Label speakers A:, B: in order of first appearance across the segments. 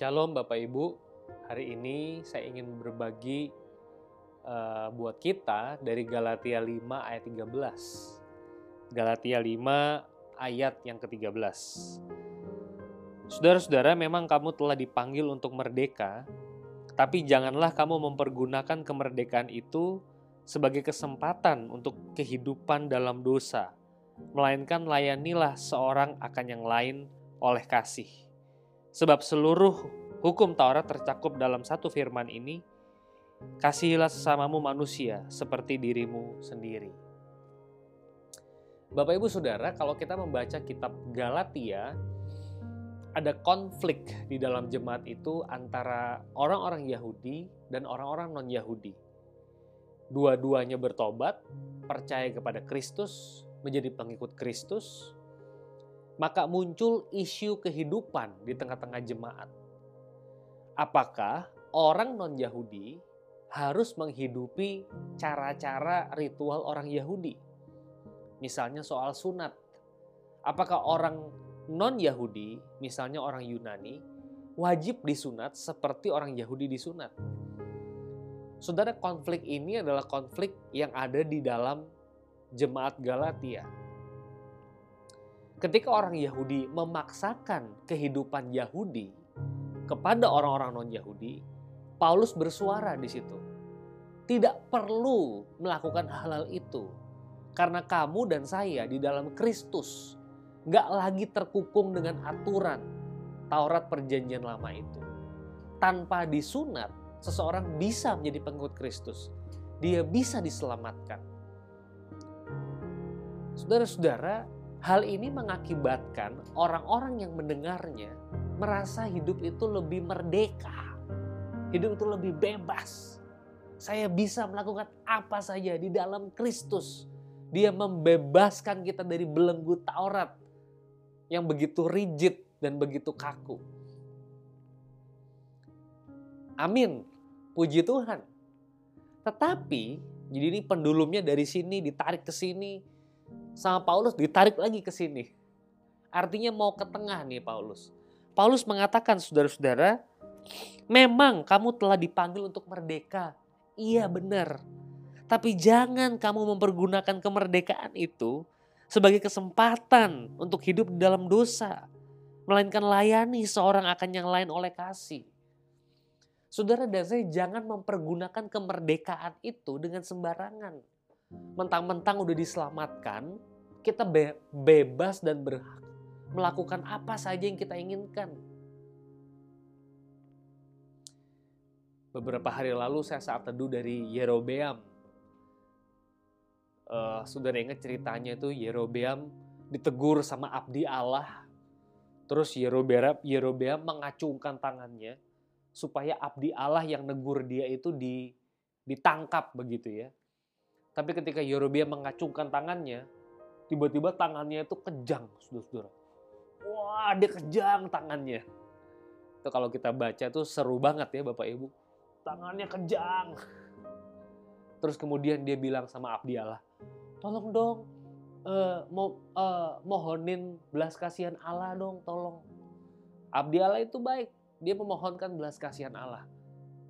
A: Shalom Bapak Ibu, hari ini saya ingin berbagi uh, buat kita dari Galatia 5 ayat 13. Galatia 5 ayat yang ke-13. Saudara-saudara, memang kamu telah dipanggil untuk merdeka, tapi janganlah kamu mempergunakan kemerdekaan itu sebagai kesempatan untuk kehidupan dalam dosa, melainkan layanilah seorang akan yang lain oleh kasih. Sebab seluruh hukum Taurat tercakup dalam satu firman ini, kasihilah sesamamu manusia seperti dirimu sendiri. Bapak Ibu Saudara, kalau kita membaca kitab Galatia, ada konflik di dalam jemaat itu antara orang-orang Yahudi dan orang-orang non-Yahudi. Dua-duanya bertobat, percaya kepada Kristus, menjadi pengikut Kristus, maka muncul isu kehidupan di tengah-tengah jemaat. Apakah orang non-Yahudi harus menghidupi cara-cara ritual orang Yahudi? Misalnya soal sunat. Apakah orang non-Yahudi, misalnya orang Yunani, wajib disunat seperti orang Yahudi disunat? Saudara, konflik ini adalah konflik yang ada di dalam jemaat Galatia ketika orang Yahudi memaksakan kehidupan Yahudi kepada orang-orang non-Yahudi, Paulus bersuara di situ. Tidak perlu melakukan hal-hal itu. Karena kamu dan saya di dalam Kristus nggak lagi terkukung dengan aturan Taurat perjanjian lama itu. Tanpa disunat, seseorang bisa menjadi pengikut Kristus. Dia bisa diselamatkan. Saudara-saudara, Hal ini mengakibatkan orang-orang yang mendengarnya merasa hidup itu lebih merdeka. Hidup itu lebih bebas. Saya bisa melakukan apa saja di dalam Kristus. Dia membebaskan kita dari belenggu Taurat yang begitu rigid dan begitu kaku. Amin. Puji Tuhan. Tetapi, jadi ini pendulumnya dari sini ditarik ke sini, sama Paulus ditarik lagi ke sini. Artinya mau ke tengah nih Paulus. Paulus mengatakan saudara-saudara, memang kamu telah dipanggil untuk merdeka. Iya benar. Tapi jangan kamu mempergunakan kemerdekaan itu sebagai kesempatan untuk hidup di dalam dosa. Melainkan layani seorang akan yang lain oleh kasih. Saudara dan saya jangan mempergunakan kemerdekaan itu dengan sembarangan mentang-mentang udah diselamatkan, kita be bebas dan berhak melakukan apa saja yang kita inginkan. Beberapa hari lalu saya saat teduh dari Yerobeam. Uh, saudara ingat ceritanya itu Yerobeam ditegur sama abdi Allah. Terus Yerobeam, Yerobeam mengacungkan tangannya supaya abdi Allah yang negur dia itu di, ditangkap begitu ya. Tapi ketika Yerobia mengacungkan tangannya, tiba-tiba tangannya itu kejang, saudara-saudara. Wah, dia kejang tangannya. Itu kalau kita baca tuh seru banget ya Bapak Ibu. Tangannya kejang. Terus kemudian dia bilang sama Abdi Allah, tolong dong, uh, mo, uh, mohonin belas kasihan Allah dong, tolong. Abdi Allah itu baik, dia memohonkan belas kasihan Allah.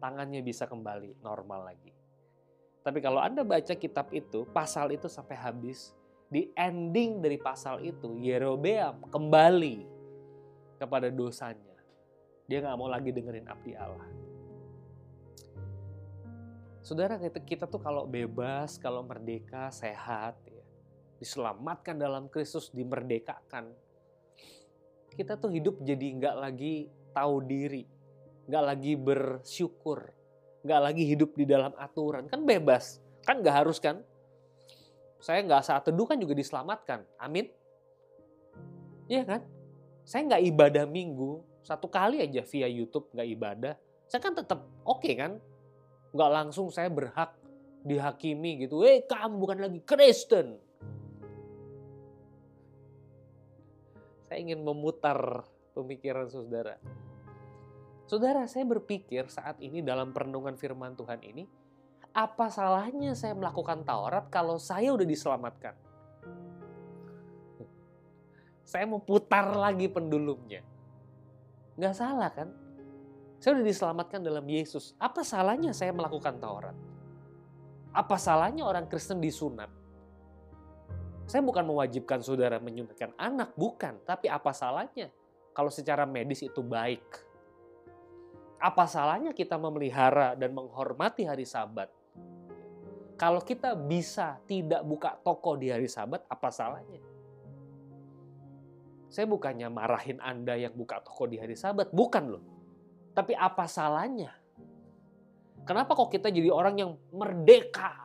A: Tangannya bisa kembali normal lagi. Tapi kalau Anda baca kitab itu, pasal itu sampai habis, di ending dari pasal itu, Yerobeam kembali kepada dosanya. Dia nggak mau lagi dengerin abdi Allah. Saudara, kita, kita tuh kalau bebas, kalau merdeka, sehat, ya, diselamatkan dalam Kristus, dimerdekakan. Kita tuh hidup jadi nggak lagi tahu diri, nggak lagi bersyukur, nggak lagi hidup di dalam aturan. Kan bebas, kan nggak harus kan? Saya nggak saat teduh kan juga diselamatkan. Amin. Iya kan? Saya nggak ibadah minggu, satu kali aja via YouTube nggak ibadah. Saya kan tetap oke okay kan? Nggak langsung saya berhak dihakimi gitu. Eh kamu bukan lagi Kristen. Saya ingin memutar pemikiran saudara. Saudara, saya berpikir saat ini dalam perenungan firman Tuhan ini, apa salahnya saya melakukan Taurat kalau saya udah diselamatkan? Saya mau putar lagi pendulumnya. Nggak salah kan? Saya sudah diselamatkan dalam Yesus. Apa salahnya saya melakukan Taurat? Apa salahnya orang Kristen disunat? Saya bukan mewajibkan saudara menyunatkan anak, bukan. Tapi apa salahnya kalau secara medis itu baik? Apa salahnya kita memelihara dan menghormati hari sabat? Kalau kita bisa tidak buka toko di hari sabat, apa salahnya? Saya bukannya marahin Anda yang buka toko di hari sabat, bukan loh. Tapi apa salahnya? Kenapa kok kita jadi orang yang merdeka,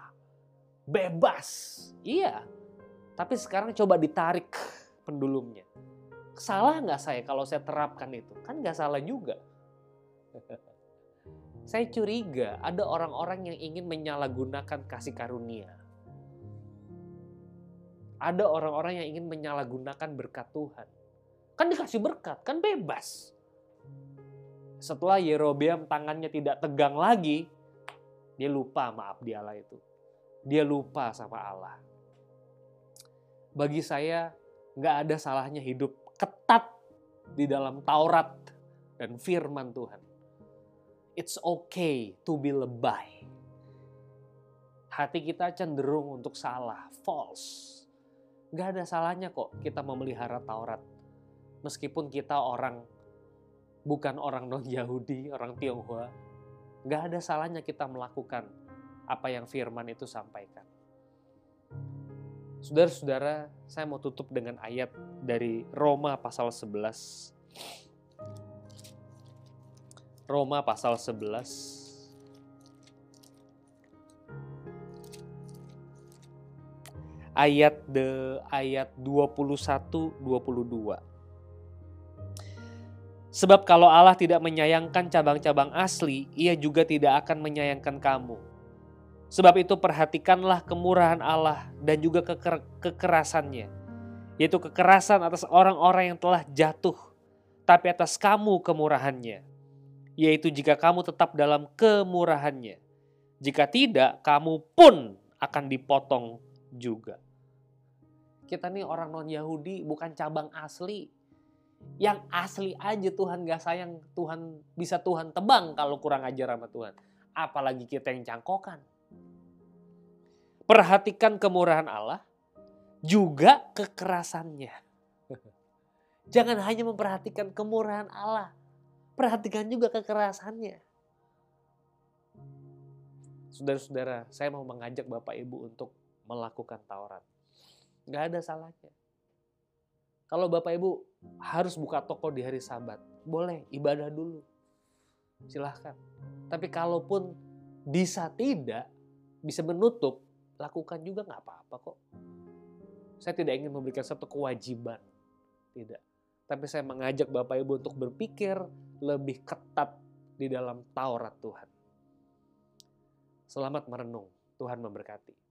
A: bebas? Iya, tapi sekarang coba ditarik pendulumnya. Salah nggak saya kalau saya terapkan itu? Kan nggak salah juga. saya curiga ada orang-orang yang ingin menyalahgunakan kasih karunia. Ada orang-orang yang ingin menyalahgunakan berkat Tuhan. Kan dikasih berkat, kan bebas setelah Yerobeam tangannya tidak tegang lagi, dia lupa maaf di Allah itu. Dia lupa sama Allah. Bagi saya, nggak ada salahnya hidup ketat di dalam Taurat dan firman Tuhan. It's okay to be lebay. Hati kita cenderung untuk salah, false. Gak ada salahnya kok kita memelihara Taurat. Meskipun kita orang bukan orang non-Yahudi, orang Tionghoa, nggak ada salahnya kita melakukan apa yang firman itu sampaikan. Saudara-saudara, saya mau tutup dengan ayat dari Roma pasal 11. Roma pasal 11. Ayat de ayat 21 22. Sebab kalau Allah tidak menyayangkan cabang-cabang asli, ia juga tidak akan menyayangkan kamu. Sebab itu perhatikanlah kemurahan Allah dan juga keker kekerasannya, yaitu kekerasan atas orang-orang yang telah jatuh, tapi atas kamu kemurahannya, yaitu jika kamu tetap dalam kemurahannya. Jika tidak, kamu pun akan dipotong juga. Kita nih orang non-Yahudi bukan cabang asli, yang asli aja Tuhan gak sayang, Tuhan bisa Tuhan tebang kalau kurang ajar sama Tuhan. Apalagi kita yang cangkokan. Perhatikan kemurahan Allah, juga kekerasannya. Jangan hanya memperhatikan kemurahan Allah, perhatikan juga kekerasannya. Saudara-saudara, saya mau mengajak Bapak Ibu untuk melakukan Taurat. Gak ada salahnya. Kalau Bapak Ibu harus buka toko di hari Sabat, boleh ibadah dulu. Silahkan. Tapi kalaupun bisa tidak, bisa menutup, lakukan juga nggak apa-apa kok. Saya tidak ingin memberikan satu kewajiban. Tidak. Tapi saya mengajak Bapak Ibu untuk berpikir lebih ketat di dalam Taurat Tuhan. Selamat merenung. Tuhan memberkati.